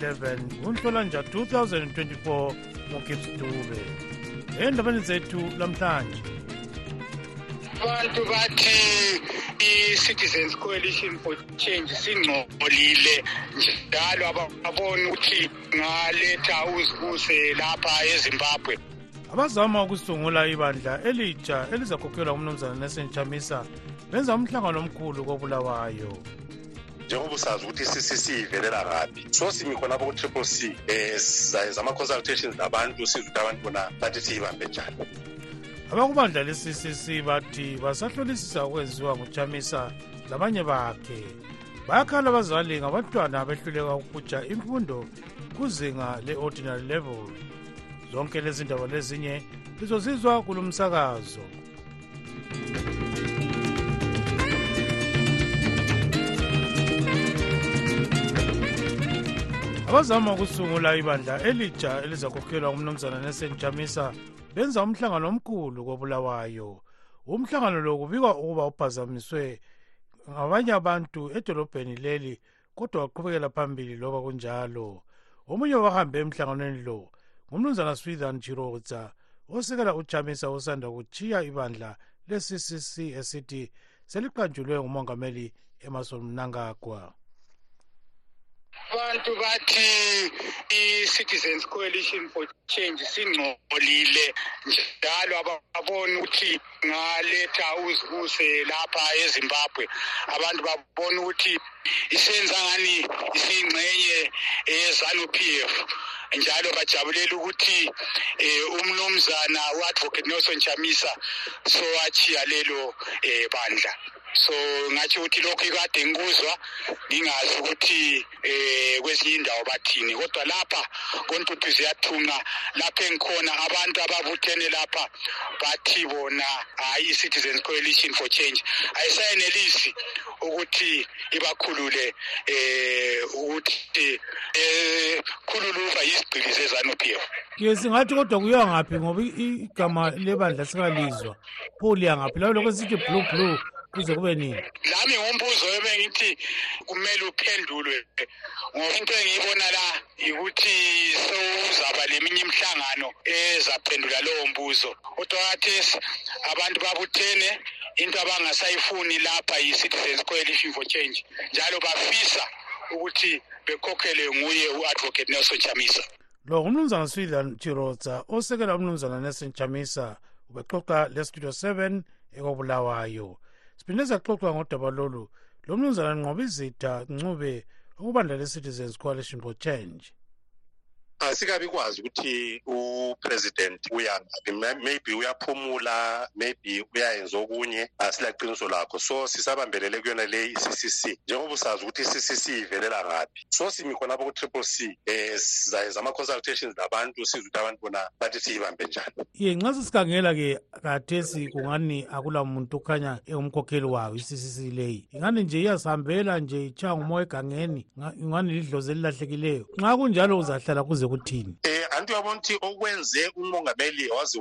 11 kunhlolanja 2024 mugibbs dube endabeni zethu lamhlanje abantu bathi i-citizens coalition for change singcolile njalo ababoni ukuthi ngaletha uzibuse lapha ezimbabwe abazama ukusungula ibandla elitsha elizakhokhelwa ngumnumzana nesenchamisa benza umhlangano omkhulu kobulawayo njengoba usazi ukuthi i-ccc ivelela ngaphi so simi khonapho ku-triple c um eh, sizayenza ama-consultations labantu siza ukuthi abantu bona bathi siyibambe njani abakubandla le-ccc bathi basahlolisisa okwenziwa nguchamisa labanye bakhe bayakhala abazali ngabantwana abehluleka ukubutsha imfundo kuzinga le-ordinary level zonke lezindaba lezinye lizozizwa kulo msakazo abazama ukusungula ibandla elitsha elizakhokhelwa ngumnumzana nelson chamisa benza umhlangano omkhulu kobulawayo umhlangano lo kubikwa ukuba uphazamiswe ngabanye abantu edolobheni leli kodwa waqhubekela phambili loba kunjalo omunye wahambe emhlanganweni lo ngumnumzana swithan chirotsa osekela uchamisa osanda kuchiya ibandla le-ccc esithi seliqanjulwe ngumongameli emerson mnangagwa abantu bathi i-citizens coalition for change singcolile njalo ababoni ukuthi ngaletha uzibuse lapha ezimbabwe abantu babona ukuthi isenza ngani isingxenye yezanu p f njalo bajabulela ukuthi um umnumzana u-advocate nelson chamisa sowachiya lelo um bandla so ngatsho ukuthi lokhu ikade ngikuzwa ngingazi ukuthi eh kwesinye indawo bathini kodwa lapha kontuthu ziyathunqa lapha engikhona abantu ababuthene lapha bathi bona hayi i-citizens coalition for change ayisayenelisi ukuthi ibakhulule eh ukuthi eh khululuva izigcili zezanu-p f ke singathi kodwa kuyangaphi ngoba igama lebandla sikalizwa pool yangaphela lokho sithi blue blue kuze kube nini lami ngumbuzo ebengithi kumele uphendulwe ngoba into engiyibona la yikuthi sewuzaba leminye imihlangano ezaphendula lowo mbuzo kodwa kathesi abantu babuthene into abangasayifuni lapha yi-citizens coalition for change njalo bafisa ukuthi bekhokhelwe nguye u-advocate nelson chamisa lo ngumnumzana swithan chirotsa osekela umnumzana nelson chamisa ubexoxa lestudio 7 ekobulawayo siphinde saxoxa ngodaba lolu lo mnumzana nqoba izitha ncube okubandla le-citizens coalition for change asikabi kwazi ukuthi upresident uyangaphi maybe uyaphumula maybe uyayenza okunye asilaqiniso lakho so sisabambelele kuyona leyi i-ccc njengoba usazi ukuthi i-ccc ivelela ngaphi so simi khonapho ku-triple c um eh, sizayenza ama-consultations labantu siza ukuthi abantu bona bathi siyibambe njani ye nxa sisikhangela-ke kathesi kungani akula muntu okhanya engumkhokheli wayo i-ccc leyi ingani nje iyasihambela nje itshaya ngumoya egangeni ingani lidlozi elilahlekileyo nxa kunjalo uzahlala kuze kuthini um eh, anti uyabona ukuthi okwenze umongameli waze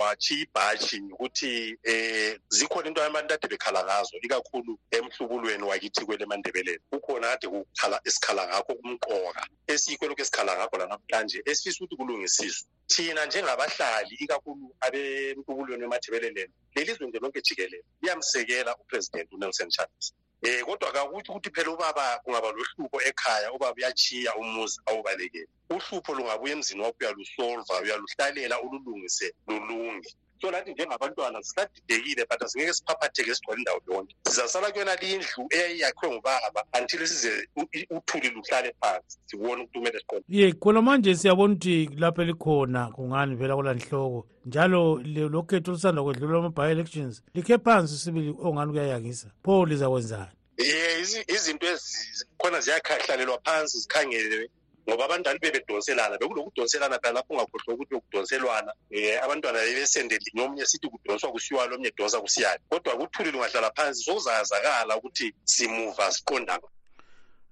watshiya ibhatshi ukuthi um zikhona into abantu ade bekhala ngazo ikakhulu emhlubulweni wakithi kwelemandebeleni kukhona ade kukhala esikhala ngakho kumqoka esiyikho lokhu esikhala ngakho lanamhlanje esifisa ukuthi kulungisiswe thina njengabahlali ikakhulu abemhlubulweni wemathebeleleni lelizwe nje lonke jikelele liyamsekela upresident unelson chamisa um kodwa kakuthi ukuthi phela ubaba kungaba lohlupho ekhaya ubaba uyatshiya umuzi awubalekele uhlupho lungabuya emzini wakho uyalusolva uyaluhlalela ululungise lulunge so lathi njengabantwana sisadidekile but asingeke siphaphatheke sigcwale indawo yonke sizasala kuyona lindlu eyayiyakhiwe ngubaba until size uthuli luhlale phansi sibone ukuthi kumele siqonde ye khona manje siyabona ukuthi lapho elikhona kungani vela kula nhloko njalo lokhetho olusanda kwedlula ama-bi elections likhe phansi usibili ongani kuyayangisa pho lizakwenzani um izinto ezikhona ziyakhahlalelwa phansi zikhangelwe ngoba abantwana bebedonselana bekulokudonselana phela lapho ungakhohlwa ukuthi bekudonselwana um eh, abantwana bebesendelinye omunye sithi kudonswa kusiwalo omunye donsa kusiyani kodwa kuthuli lungahlala phansi sokuzayazakala ukuthi simuva siqondana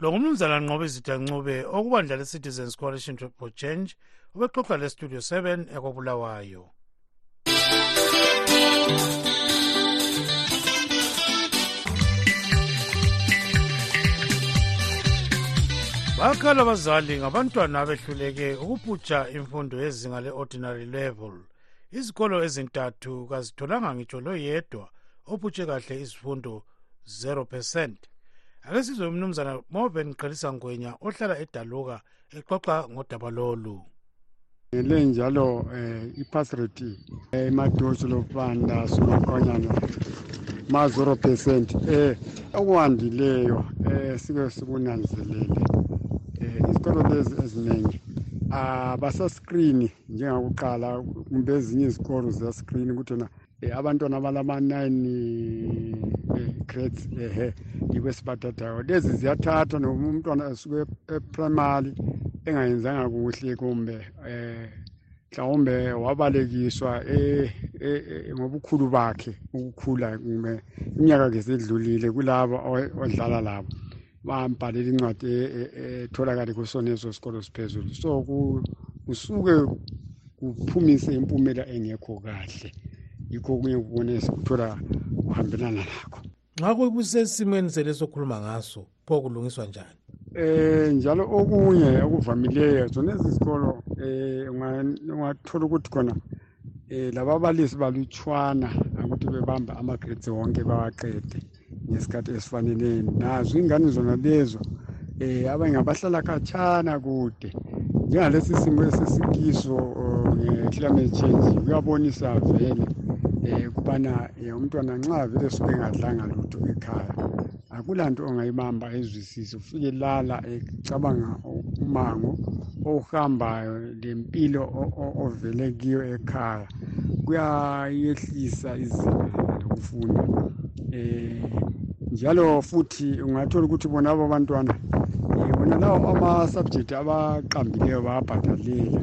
lo ngumnumzana nqobe zida ncube okubandla le-citizens coalition for change ubexoxa lestudio 7 ekobulawayo bakhala abazali ngabantwana abehluleke ukubhutsha imfundo yezinga le-ordinary level izikolo ezintathu kazitholanga ngitsho loyedwa obhutshe kahle izifundo 0 percent ake sizwe umnumzana morven qhelisa ngwenya ohlala edaluka exoxa ngodaba lolu ngele njalo um eh, ipasreti eh, imadosi lobanda sumakhonyana ma-zero percent um okuhandileyo um sike sikunanzelele um izikolo lezi eziningi abasaskrini njengakuqala kumbe ezinye izikolo ziyaskrini ukuthi na Eh, abantwana abalama-nine eh, grades ehe yikho esibathathayo lezi ziyathathwa noma umntwana esuke eprimary engayenzanga kuhle kumbe um mhlawumbe wabalekiswa e, e, e, ngobukhulu bakhe ukukhula kumbe iminyaka kesedlulile kulabo odlala labo bambhalela incwadi e, e, etholakale kusoneso sikolo siphezulu so kusuke kuphumise impumela engekho kahle yikho okunye kubone sikuthola kuhambelana lakho nxa kusesimweni seleso okhuluma ngaso pho kulungiswa njani eh njalo okunye okuvamileyo zona ezizikolo eh ungathola ukuthi khona eh lababalisi balutshwana ukuthi bebamba ama grades wonke bawaqede ngesikhathi esifaneleyo nazo ingane zona lezo um abanye ngabahlala khatshana kude njengalesi simo esisikiso um nge-climate change kuyabonisa vele um ukubana um umntwana nxa vele suke engadlanga lutho ekhaya akulanto ongayibamba ezwise sisi ufike lala ecabanga umango owuhambayo lempilo ovele kiyo ekhaya kuyayehlisa izinga lokufunda eh njalo futhi ungathola ukuthi bona abo bantwana eh, wona lawo ama-subject abaqambileyo bawabhadalele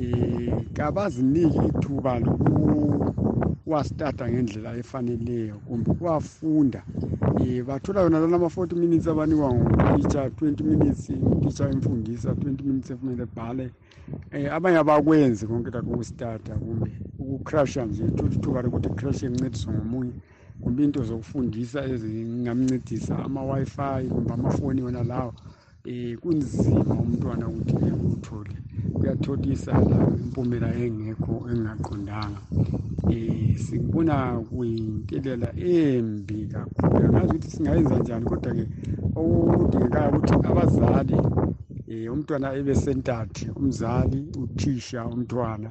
um kabaziniki ithuba lokuwastata ngendlela efaneleyo kumbe wafunda um eh, bathola yona lana ama-forty minutes abanikwa ngutitsha twenty minutes utitsha imfundisa twenty minutes ekumele bhale um abanye abakwenzi konke lakho ukusitata kumbe ukucrusha nje thola ithuba lokuthi crushe kuncediswa ngomunye kumbe into zokufundisa ezingamncedisa ama-wi-fi kumbe amafoni wona lawo um kunzima umntwana ukuthi ekuwuthole kuyatholisa la impumela engekho engaqondanga um sikubona kuyintelela embi kakhulu angazi ukuthi singayenza njani kodwa-ke okudingekayo ukuthi abazali um umntwana ebe sentathe umzali uthisha umntwana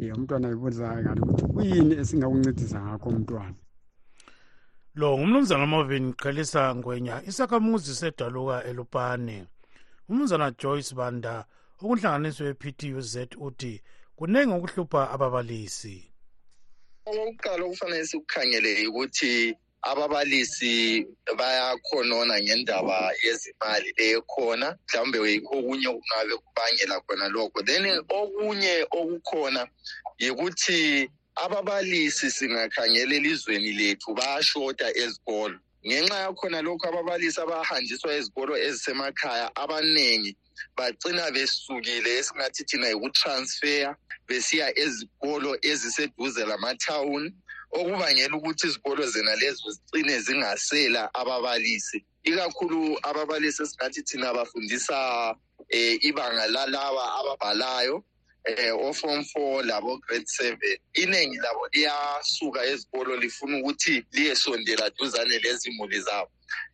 um umntwana ebonzakangani ukuthi kuyini esingakuncedisa ngakho umntwana lo ngumnumzana marvin qhelisa ngwenya isakhamuzi sedaluka elupane umnumzana joyce banda okunhlanganiso ye-ptuz uthi kuningi okuhlupha ababalisi okokuqala okufanele sikukhangele ukuthi ababalisi bayakhonona ngendaba yezimali lekhona mhlawumbe yikho okunye okungabe kubangela khona lokho then okunye okukhona yikuthi ababalisi singakhangela elizweni lethu bayashota ezikolo ngenxa yakhona lokhu ababalisi abahanjiswa ezikolo ezisemakhaya abaningi bacina besukile esingathi thina yikutransfer besiya ezikolo eziseduze lamathawuni okubangela ukuthi izikolo zena lezo zicine zingasela ababalisi ikakhulu ababalisi esingathi thina bafundisa um ibanga lalaba ababhalayo eh oform 4 labo grade 7 iningi labo liyasuka ezikolo lifuna ukuthi liyesondela duzane lezimuli zabo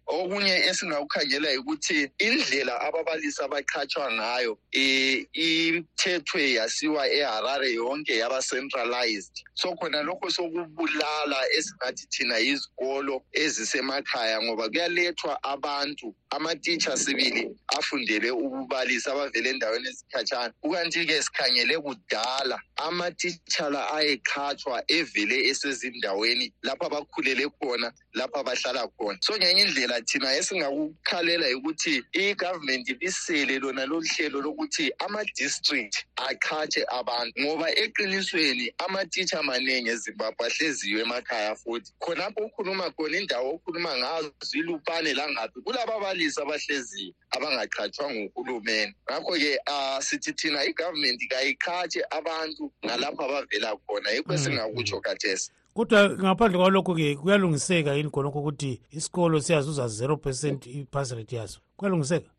okunye esingakukhangela ukuthi indlela ababalisi abaqhatshwa ngayo um imthethwe yasiwa eharare yonke yaba centralized so khona lokho sokubulala esingathi thina yizikolo ezisemakhaya ngoba kuyalethwa abantu amatitsha sibili afundele ukubalisa abavele endaweni ezikhatshana kukanti-ke sikhangele kudala amatitshala ayeqhatshwa evele esezindaweni lapho abakhulele khona lapha bahlala khona so ngenye indlela thina esingakukhalela ukuthi i-government ibisele lona lolu hlelo lokuthi ama-district achatshe abantu ngoba eqinisweni amatitsha amaningi ezimbabwe ahleziyo emakhaya futhi khonapho ukhuluma khona indawo okhuluma ngazo ilupane langaphi kulaba balisi abahleziyo abangaqhatshwa nguhulumeni ngakho-ke um sithi thina i-government kayiqhatshe abantu ngalapho abavela khona yikho mm. esingakutsho khathesi kodwa ngaphandle kwalokho-ke kuyalungiseka yini khonokho ukuthi isikolo siyazuza zero percent i-pass rate yaso kuyalungiseka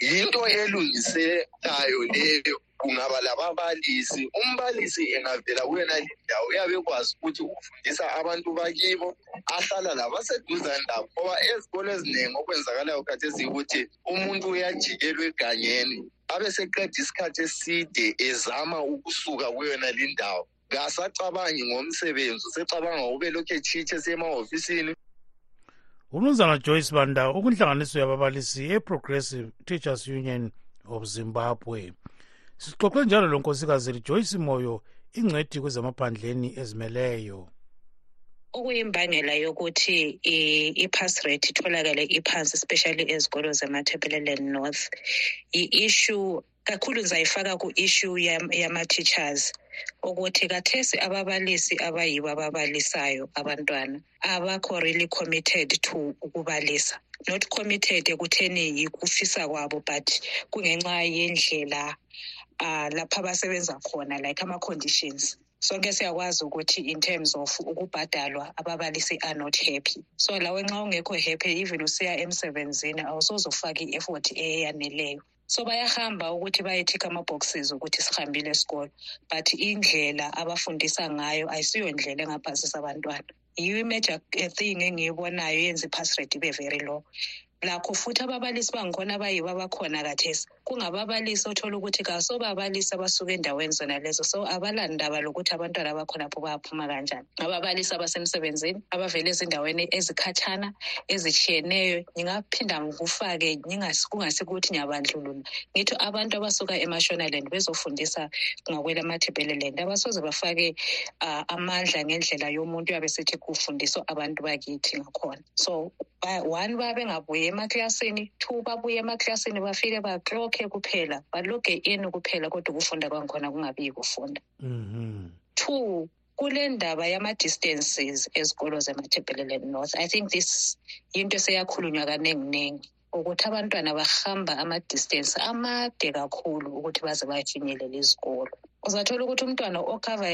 yinto elungisekayo leyo kungaba lababalisi umbalisi engavela kuyona lindawo uyabe ekwazi ukuthi ufundisa abantu bakibo ahlala labaseduzane labo ngoba ezikolo eziningi okwenzakalayo khathi eziyukuthi umuntu uyajikelwa egangeni abe seqeda isikhathi eside ezama ukusuka kuyona lindawo kasacabangi ngomsebenzi usecabanga ukube lokhu etshitshe semahofisini umnumzana joyce banda ukunhlanganiso yababalisi eprogressive teachers union of zimbabwe sixoxe njalo lo nkosikazi lijoyce moyo ingcwethi kwezamaphandleni ezimeleyo okuyimbangela yokuthi i-pass rate itholakale iphansi especially ezikolo zemathebeleland north yi-issue kakhulu ngizayifaka ku-issue yama-teachers ukuthi kathesi ababalisi abayibo ababalisayo abantwana abakho really committed to ukubalisa not committed ekutheni yikufisa kwabo but kungenxa yendlela um lapho abasebenza khona like ama-conditions sonke siyakwazi ukuthi in terms of ukubhadalwa ababalisi are not happy so lawe nxa ungekho happy even usiya emsebenzini awusozofaka i-effort eyaneleyo so bayahamba ukuthi bayethikha ama-boxes ukuthi sihambile esikolo but indlela abafundisa ngayo ayisiyo ndlela engaphasisa abantwana yiyo imajor eh, thing engiyibonayo yenza i-pass rate ibe very low lakho futhi ababalisi bangikhona abayibo abakhona kathesi kungababalisi othola ukuthi kasobabalisi abasuke endaweni zona lezo so abalandaba lokuthi abantwana bakhonapho bayaphuma kanjani ababalisi abasemsebenzini abavela ezindaweni ezikhatshana ezitshiyeneyo ngingaphinda ngikufake kungasikuthi ngiyabandlulula ngithi abantu abasuka emashonaland bezofundisa ngokwelamathebeleland abasoze bafake uh, amandla ngendlela yomuntu uyabe sithi kufundiswa abantu bakithi ngakhona so one babe ngabuye emaklasini two babuye emaklasini bafike baklokhe kuphela baloge in kuphela kodwa ukufunda kwangikhona kungabi yikufunda mm -hmm. two kulendaba yama-distances ezikolo zemathebheleleni north i think this yinto eseyakhulunywa kaninginingi ukuthi abantwana bahamba ama-distance amade kakhulu ukuthi baze bafinyelele izikolo uzathola ukuthi umntwana okhava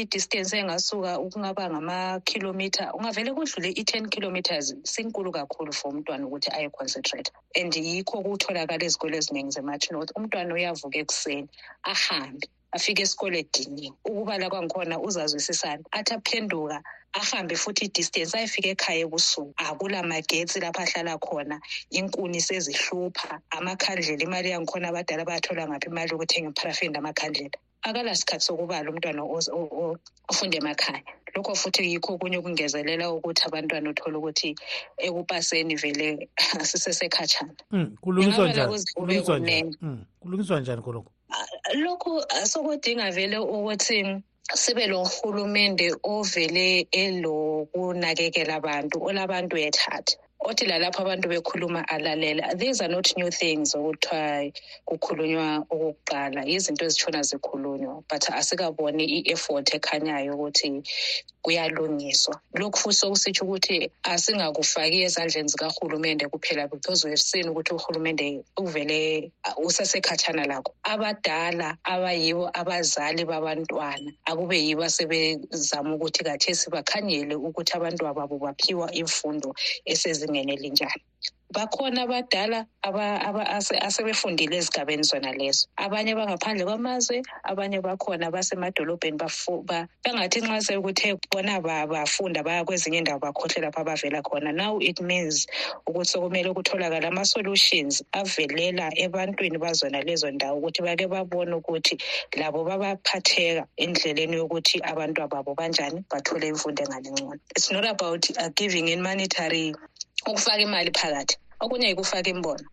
i-distance engasuka kungaba ngamakhilomitha ungavele kudlule i-ten kilometers sinkulu kakhulu for umntwana ukuthi ayeconcentrate and yikho kutholakala ezikolo eziningi zemathinoth umntwana uyavuka ekuseni ahambe afike esikolo ediniwe ukubala kwangikhona uzazwisisani athi aphenduka ahambe futhi i-distance ayefika ekhaya ebusuku akula magetsi lapho ahlala khona inkuni sezihlupha amakhandlela imali yangikhona abadala bayathola ngaphi imali yokuthenga ipharafini lamakhandlela akalasikhathi sokubala umntwana ofunde emakhaya lokho futhi yikho okunye okungezelela ukuthi abantwana uthole ukuthi ekupaseni vele asisesekhatshana hmm, kulungiswa njani hmm, kulungiswa njani khonokho lokhu sokudinga vele ukuthi sibe lohulumende ovele elokunakekela abantu olabantu ethatha othi lalapho abantu bekhuluma alalela these are not new things okuthiwa kukhulunywa okokuqala yizinto ezitshona zikhulunywa but asikaboni i-effort ekhanyayo ukuthi kuyalungiswa lokhu futhi sokusitsho ukuthi asingakufaki ezandleni zikahulumende kuphela because we've seen ukuthi uhulumende uvele uh, usesekhatshana lakho abadala abayibo abazali babantwana akube yibo asebezama ukuthi kathesi bakhangele ukuthi abantwana babo baphiwa imfundo esezingeni elinjani bakhona abadala asebefundile ezigabeni zona lezo abanye bangaphandle kwamazwe abanye bakhona basemadolobheni bangathi nxa sekuthe bona bafunda baya kwezinye indawo bakhohle lapho abavela khona now it means ukuthi sekumele kutholakale ama-solutions avelela ebantwini bazona lezo ndawo ukuthi bake babone ukuthi labo babaphatheka endleleni yokuthi abantu ababo banjani bathole imfundo engalingcono it's not about uh, giving in monetary ukufaka imali phakathi okunye yikufaka imbono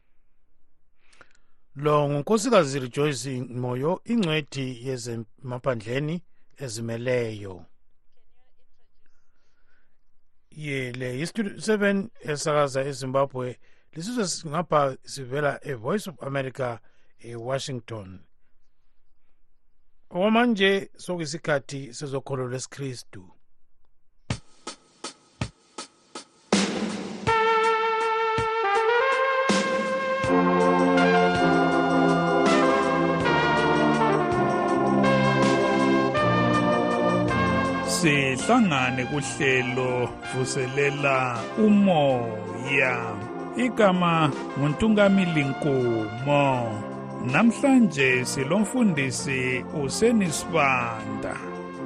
lo ngunkosikazi rejoice moyo ingcwethi yezemaphandleni ezimeleyo ye le yistudio seven esakaza ezimbabwe lisizwe ngapha sivela evoice of america ewashington okwamanje sokuyisikhathi sezokholo lwesikristu sihlangane kuhlelo vuselela umoya igama nguntungamili nkumo namhlanje silomfundisi usenisibanda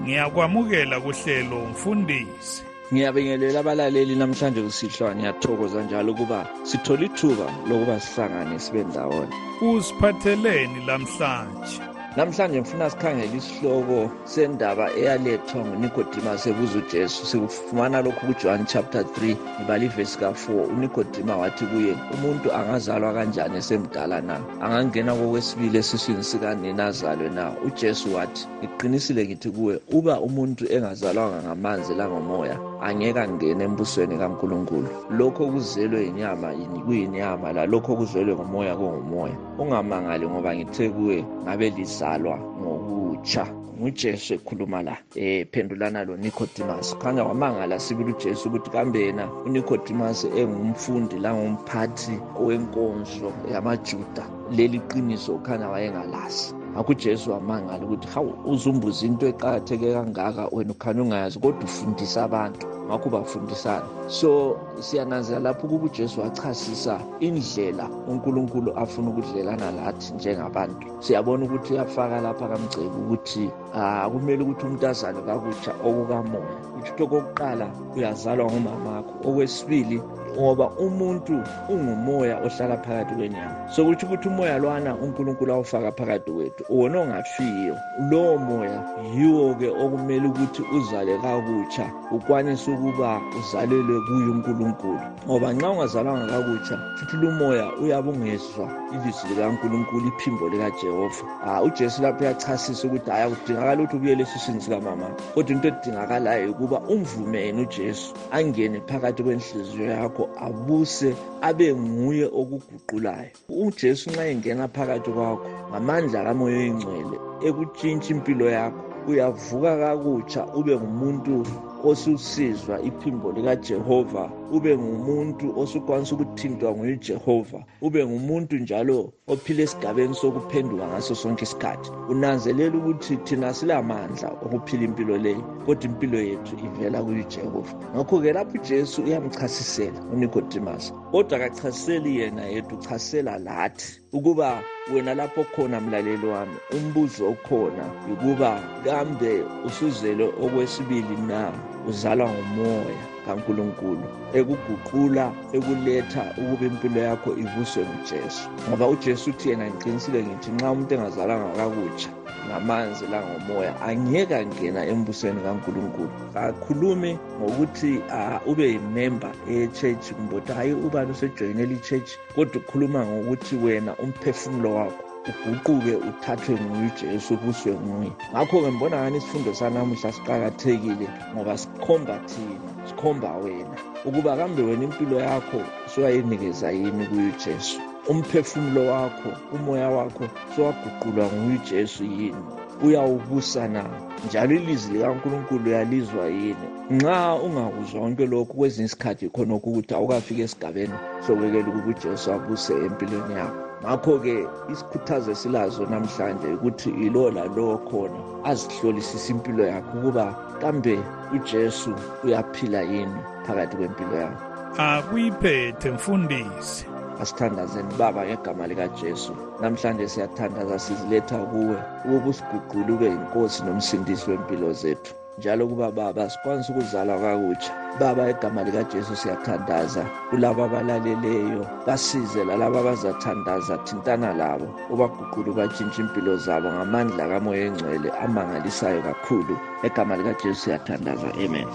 ngiyakwamukela kuhlelo mfundisi ngiyabingelela abalaleli namhlanje kusihlwa ngiyathokoza njalo ukuba sithole ithuba lokuba sihlangane sibe ndawonye usiphatheleni lamhlanje namhlanje ngifuna sikhangele isihloko sendaba eyalethwa ngunikodima sebuza ujesu sikufumana lokhu kujohane chapter 3 ngibala ivesi ka-4 unikodima wathi kuye umuntu angazalwa kanjani esemdala na angangena kokwesibili esiswini sikanina azalwe na ujesu wathi ngiqinisile ngithi kuwe uba umuntu engazalwanga ngamanzi langomoya angeke angene embusweni kankulunkulu lokho okuzelwe yinyama kuyinyama lalokho okuzelwe ngomoya kungumoya ungamangali ngoba ngithe kuwe ngabe lizalwa ngokutsha ngujesu ekhuluma la um phendulana lonicodemus khanya wamangala sibili ujesu ukuthi kambe yena unicodemus engumfundi langumphathi owenkonzo yamajuda leli qiniso ukhanya wayengalazi ngakho ujesu wamangala ukuthi hawu uzumbuza into eqakatheke kangaka wena ukhanya ungayazi kodwa ufundisa abantu ngakho bafundisana so siyananzela lapho ukuba ujesu wachasisa indlela unkulunkulu afuna ukudlelana lathi njengabantu siyabona ukuthi uyafaka lapha kamgceki ukuthi Ah, kumele ukuthi umuntu azalwe kakutsha okukamoya ukuthi okokuqala uyazalwa ngumamakho okwesibili ngoba umuntu ungumoya ohlala phakathi kwenyama sokutsho ukuthi umoya lwana unkulunkulu awufaka phakathi kwethu wona ongafiyo lowo moya yiwo-ke okumele ukuthi uzale kakutsha ukwanise ukuba uzalelwe kuye unkulunkulu ngoba nxa ungazalwanga kakutsha futhi lumoya uyabe ungezwa ilizwi likankulunkulu iphimbo likajehova ah, ujesu lapho uyachasisa ukuthi hayi akudingakala ukuthi ubuye lesi sini sikamama kodwa into edingakalayo ukuba umvume yena ujesu angene phakathi kwenhliziyo yakho abuse abe nguye okuguqulayo ujesu nxa engena phakathi kwakho ngamandla kamoya oyingcwele ekutshintsha impilo yakho uyavuka kakutsha ube ngumuntu osusizwa iphimbo likajehova ube ngumuntu osukwanisa ukuthintwa nguyujehova ube ngumuntu njalo ophila esigabeni sokuphenduka ngaso sonke isikhathi unanzelela ukuthi thina silamandla okuphila impilo leyo kodwa impilo yethu ivela kuyijehova ngakho-ke lapho ujesu uyamchasisela unikodimasi kodwa akachasiseli yena yethu uchasisela lathi ukuba wena lapho khona mlaleli wami umbuzo okhona yikuba kambe usuzele okwesibili na uzalwa ngumoya kaNkulunkulu ekuguqula ekuletha ukuba impilo yakho ibuswe nguJesu ngoba uJesu uthi yena ngiqinisile ngithi nxa umuntu engazalanga kakutsha ngamanzi langomoya angeke angena embusweni kaNkulunkulu kakhulume ngokuthi uh, ube yimemba echurch kumbe ukuthi hayi ubani usejoyinela ichurch kodwa ukhuluma ngokuthi wena umphefumulo wakho uguquke uthathwe nguye ujesu ubuswe nguye ngakho-ke ngibona ngani isifundo sanamuhla siqakathekile ngoba sikhomba thina sikhomba wena ukuba kambe wena impilo yakho suwayinikeza yini kuye ujesu umphefumulo wakho umoya wakho suwaguqulwa nguye ujesu yini uyawubusa na njalo ilizwi likankulunkulu uyalizwa yini nxa ungakuzwa konke lokhu kwezinye isikhathi khona ukuthi awukafika esigabeni sokwekela ukuba ujesu abuse empilweni yakho ngakho-ke isikhuthazo esilazo namhlanje ukuthi yilowo lalowo khona azihlolisise impilo yakhe ukuba kambe ujesu uyaphila yini phakathi kwempilo yakhe akuyiphethe mfundisi asithandazeni baba ngegama likajesu namhlanje siyathandaza siziletha kuwe ukuba usiguqule ube yinkosi nomsindisi wempilo zethu njalo ukuba baba sikwanisa ukuzalwa kakutsha baba egama likajesu siyathandaza kulabo abalaleleyo basize lalabo abazathandaza thintana labo ubaguqule ubatshintsha impilo zabo ngamandla kamoya engcwele amangalisayo kakhulu egama likajesu siyathandaza amen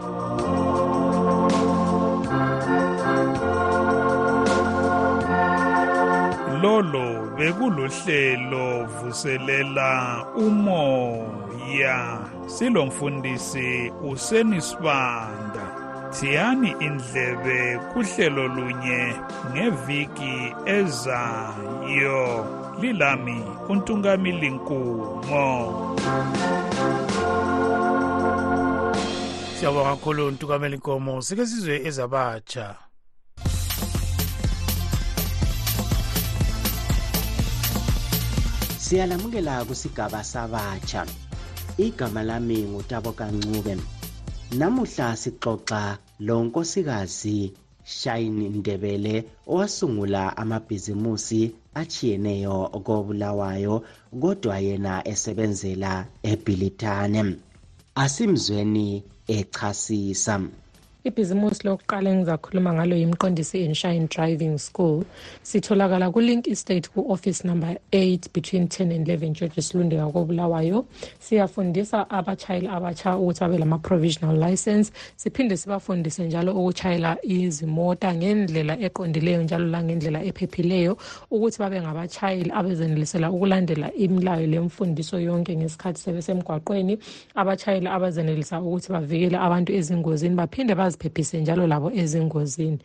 lolo bekuluhlelo vuselela umoya silomfundisi usenisibanda thiyani indlebe kuhlelo lunye ngeviki ezayo lilami untungamili nkumo siyabonga kakhulu ntukameli nkomo sike sizwe ezabatsha siyalamukela kusigaba sabatsha igama lami ngutabo kancube namuhla sixoxa lo nkosikazi shine ndebele owasungula amabhizimusi atshiyeneyo kobulawayo kodwa yena esebenzela ebhilithane asimzweni echasisa ibhizimusi lokuqala engizakhuluma ngalo yimqondisi inshine driving school sitholakala kulink estate ku-office number 8 between 10 and 11 george silunde ngakobulawayo siyafundisa abatshayeli abatsha ukuthi babe lama-provisional license siphinde sibafundise njalo ukutshayela izimota ngendlela eqondileyo njalo langendlela ephephileyo ukuthi babe ngabatshayeli abezenelisela ukulandela imilayo lemfundiso yonke ngesikhathi sebesemgwaqweni abatshayeli abazenelisa ukuthi bavikele abantu ezingozini baphinde baziphephise njalo labo ezingozini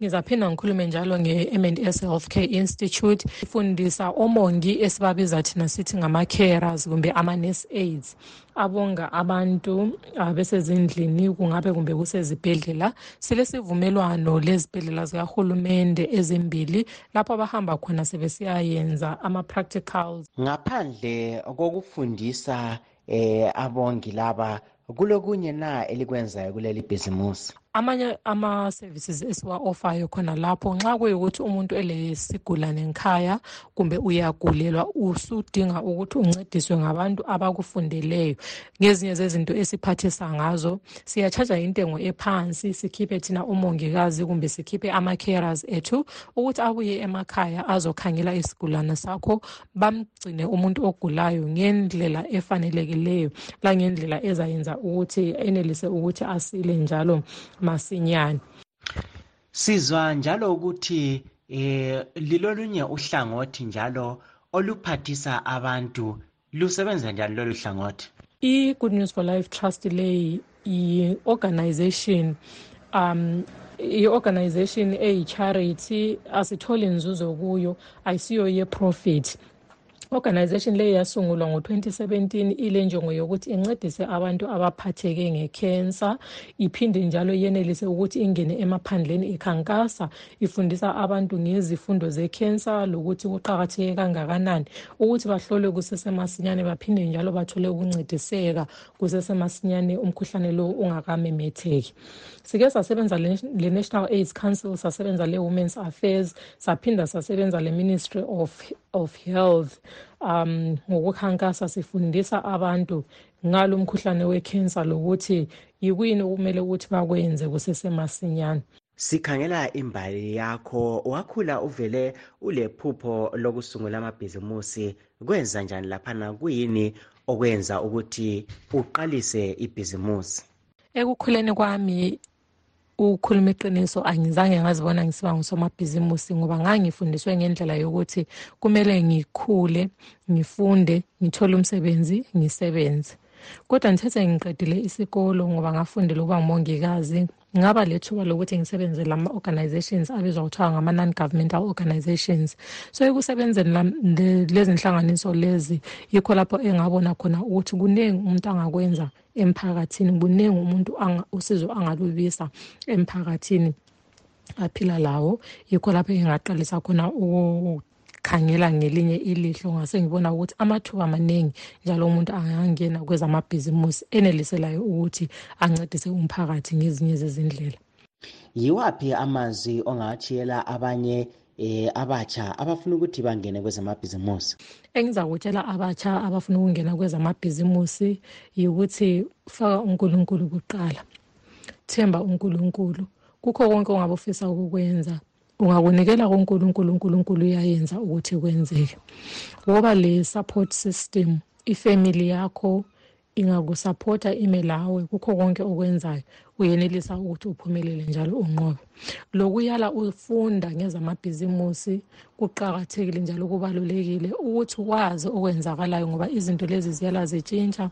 ngizaphinda ngikhulume njalo nge-m and s health care institute ifundisa omongi esibabiza thina sithi ngama-carers kumbe ama-nes aids abonga abantu ah, besezindlini kungabe kumbe kusezibhedlela silesivumelwano lezibhedlela zikahulumende ezimbili lapho abahamba khona sebesiyayenza ama-practicals ngaphandle kokufundisa eh abongi laba kulokunye na elikwenzayo kuleli bhizimusi amanye ama-services esiwa-ofayo khona lapho nxa kuyukuthi umuntu elesigulane ngikhaya kumbe uyagulelwa usudinga ukuthi uncediswe ngabantu abakufundeleyo ngezinye zezinto esiphathisa ngazo siyatshaja intengo ephansi sikhiphe thina omongikazi kumbe sikhiphe ama-carers ethu ukuthi abuye emakhaya azokhangela isigulane sakho bamgcine umuntu ogulayo ngendlela efanelekileyo langendlela ezayenza ukuthi enelise ukuthi asile njalo masinyane sizwa njalo ukuthi eh lilolunye uhlangothi njalo oluphathisa abantu lusebenza njani lolu hlangothi i-good news for life trust leyi i-organization um i-organization eyi-charity asitholi nzuzo kuyo ayisiyo ye-profit organization leyi yasungulwa ngo-2017 ile njongo yokuthi incedise abantu abaphatheke ngekhensa iphinde njalo yenelise ukuthi ingene emaphandleni ikhankasa ifundisa abantu ngezifundo zekhensa lokuthi kuqakatheke kangakanani ukuthi bahlolwe kusesemasinyane baphinde njalo bathole ukuncediseka kusesemasinyane umkhuhlane lo ungakamemetheki sike sasebenza le-national aids council sasebenza le-women's affairs saphinda sasebenza le-ministry of, of health um ngokukhankasa sifundisa abantu ngalo mkhuhlane wekhensa lokuthi yikuyini okumele ukuthi bakwenze kusesemasinyane sikhangela imbali yakho wakhula uvele ulephupho lokusungula amabhizimusi kwenza njani laphana kuyini okwenza ukuthi uqalise ibhizimusi ekukhuleni kwami ukukhuluma iqiniso angizange ngazibona ngisiba ngusomabhizimusi ngoba ngangifundiswe ngendlela yokuthi kumele ngikhule ngifunde ngithole umsebenzi ngisebenze kodwa ngithethe ngiqedile isikolo ngoba ngafundela ukuba ngumongikazi ngaba lethuba lokuthi ngisebenze lama-organizations abizwa kuthiwa ngama-non-governmental organizations so ekusebenzeni lezi nhlanganiso lezi yikho lapho engabona khona ukuthi kuningi umuntu angakwenza emphakathini kuningi umuntu usizo angalubisa emphakathini aphila lawo yikho lapho engaqalisa khona khangela ngelinye ilihlo ngase ngibona ukuthi amathuba amaningi njalo umuntu angangena kwezamabhizimusi eneliselayo ukuthi ancedise umphakathi ngezinye zezindlela yiwaphi amazwi ongawathiyela abanye eh abatsha abafuna ukuthi bangene kwezamabhizimusi engizakutshela abatsha abafuna ukungena kwezamabhizimusi yikuthi faka uNkulunkulu kuqala themba uNkulunkulu kukho konke ongabufisa ukukwenza ungakunikela kunkulunkulu unkulunkulu uyayenza ukuthi kwenzeke woba le-support system ifamily yakho ingakusaphotha ime lawe kukho konke okwenzayo uyenelisa ukuthi uphumelele njalo unqobe lokuyala ufunda ngezamabhizimusi kuqakathekile njalo kubalulekile ukuthi wazi okwenzakalayo ngoba izinto lezi ziyala zitshintsha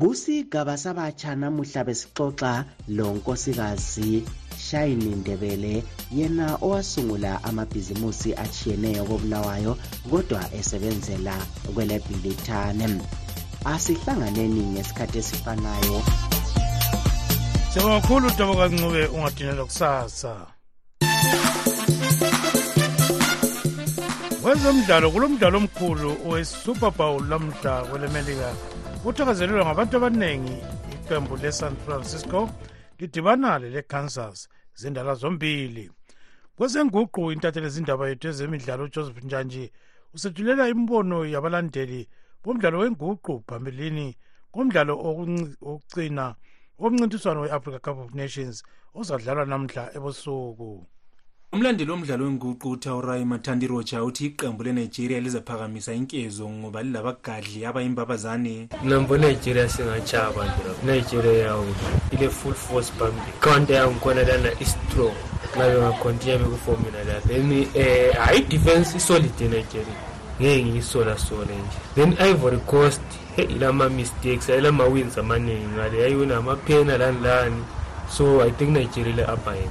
kusigaba sabatsha namuhla besixoxa lonkosikazi shayini ndebele yena owasungula amabhizimusi atshiyeneyo kobulawayo kodwa esebenzela kwelebhilithane asihlanganeni ngesikhathi esifanayo sibonga kakhulu dobokancube ungadinelwa kusasa kwezomdlalo kulo mdlalo omkhulu owesuper bowl lamuhla kwelemelika uthakazelelwe ngabantu abaningi iqembu lesan francisco lidibana lelekansas zindala zombili kwesenguqu intatheli ezindaba yethu ezemidlalo ujoseph njanji usethulela imibono yabalandeli bomdlalo wenguqu phambilini komdlalo wokucina womncintiswano we-africa cup of nations ozadlalwa namhla ebusuku umlandeli womdlalo wenguqu utaurai mathandi rocha uthi iqembu lenigeria lizaphakamisa inkezo ngoba lilabagadli abayimbabazane Mna mbo Nigeria singatshaba nje. Nigeria yawo ile full force phambili. Counter yangu khona lana is strong. Nxa bengacontinue bekuformula la. Then eh hayi defense isolid Nigeria. Ngeke ngiyisola sola nje. Then Ivory Coast hey ilama mistakes, ilama wins amaningi ngale. Yayiwina amaphena lani lani. So I think Nigeria ile upper hand.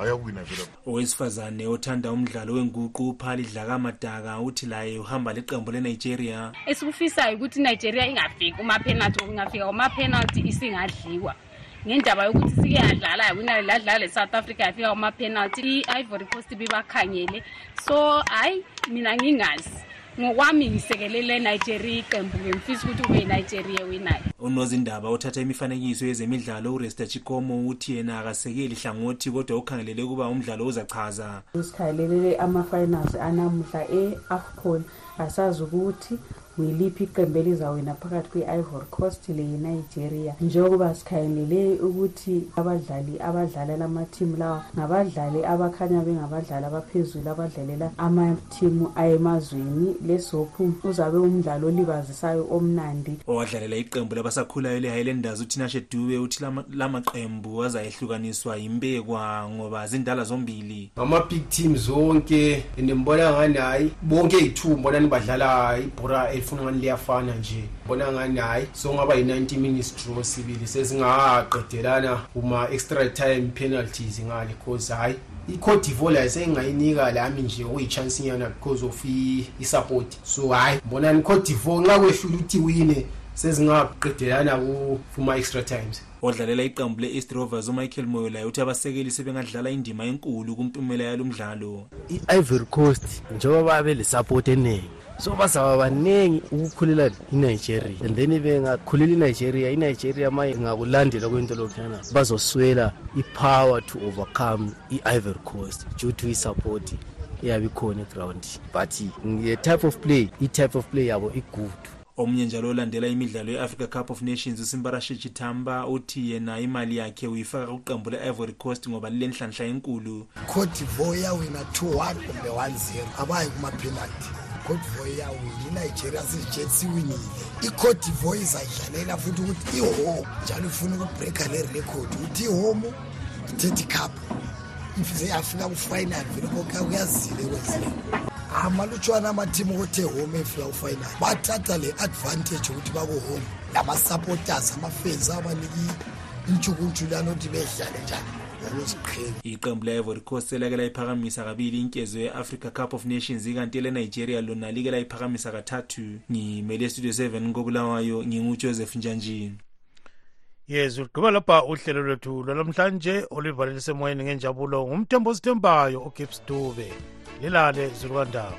ayawina vele owesifazane othanda umdlalo wenguqu uphali dlakama daka uthi laye uhamba leqembu lenigeria esikufisayo ukuthi inigeria ingafiki umaphenalty kungafika umaphenalty isingadliwa ngendaba yokuthi sike yadlala yawina ladlala le-south africa yafika umaphenalty i-ivory coast bibakhangele so hhayi mina ngingazi ngokwami ngisekelele nigeria iqembu ngimfisa ukuthi kube yinigeria ewinayo unozindaba othatha imifanekiso yezemidlalo uresta chikomo uthi yena akasekeli hlangothi kodwa ukhangelele ukuba umdlalo uzachaza sikhangelelele ama-finals anamuhla e-afcon asazi ukuthi yiliphi iqembu elizawina phakathi kwe-ivory coast leyenigeria njengoba sikhangelele ukuthi abadlali abadlala lamathimu lawa ngabadlali abakhanya bengabadlali abaphezulu abadlalela Team ayemazweni lesophu uzabe umdlalo olibazisayo omnandi. Owadlalela iqembu labasakhulayo leHighlanders uThinashe Dube uthi lamaqembu azayehlukaniswa yimbekwa ngoba zindala zombili. Ama big team zonke ndimbona ngani hayi bonke yi2 mbona nibadlala ibhora elifuna ngani liyafana nje. Mbona ngani hayi songaba yi90 minutes draw sibili sesingaqedelana kuma extra time penalties ngale cause hayi i-cote divoire layo sengingayinika lami nje okuyichansinyana because of i-support so hhayi mbonani i-cote divoire nxa kwehlula ukuthi wine sezingaqedelana kuma-extra times odlalela iqembu le-east rovers umichael moyo laye uthi abasekeli sebengadlala indima enkulu kumpumela yalo mdlalo i-ivory coast njengoba babe le-support eningi so bazaba baningi ukukhulela inigeria and then bengakhulela inigeria inigeria ma ingakulandela kwento lokhuyana bazoswela ipower to overcome i-ivory coast due to isupport eyabe ikhona eground but the type of play i-type of play yabo igood omunye njalo olandela imidlalo ye-africa cup of nations usimbarashe chitamba uthi yena imali yakhe uyifaka kuqembu le-ivory coast ngoba lilenhlanhla enkulu cote divoir yawina 2-1 kumbe 1-0 abayi kumapenalty cote divoir yawina inigeria sejets iwinile icote divoir izadlalela futhi ukuthi ihome njalo ifuna ukubreaka le record ukuthi ihome ithethe icup seyafika kufinal vele konke kuyazile kwenzile amalutshwana amathimu okuthe home efika kufinal bathatha le advantage ukuthi bakuhome lamasupporters amafensi abaniki intshukuntshu lanokuthi bedlale njani iqembu le-ivory coast selake layiphakamisa kabili inkezo ye-africa cup of nations ikanti elenigeria lona like layiphakamisa kathathu ngimele studio 7 kobulawayo ngingujoseph njanjini yes ugqiba lapha uhlelo lwethu lwalamhlanje oluyivalele semoyeni ngenjabulo ngumthembo osithembayo ugibs dube lilale zulukandaba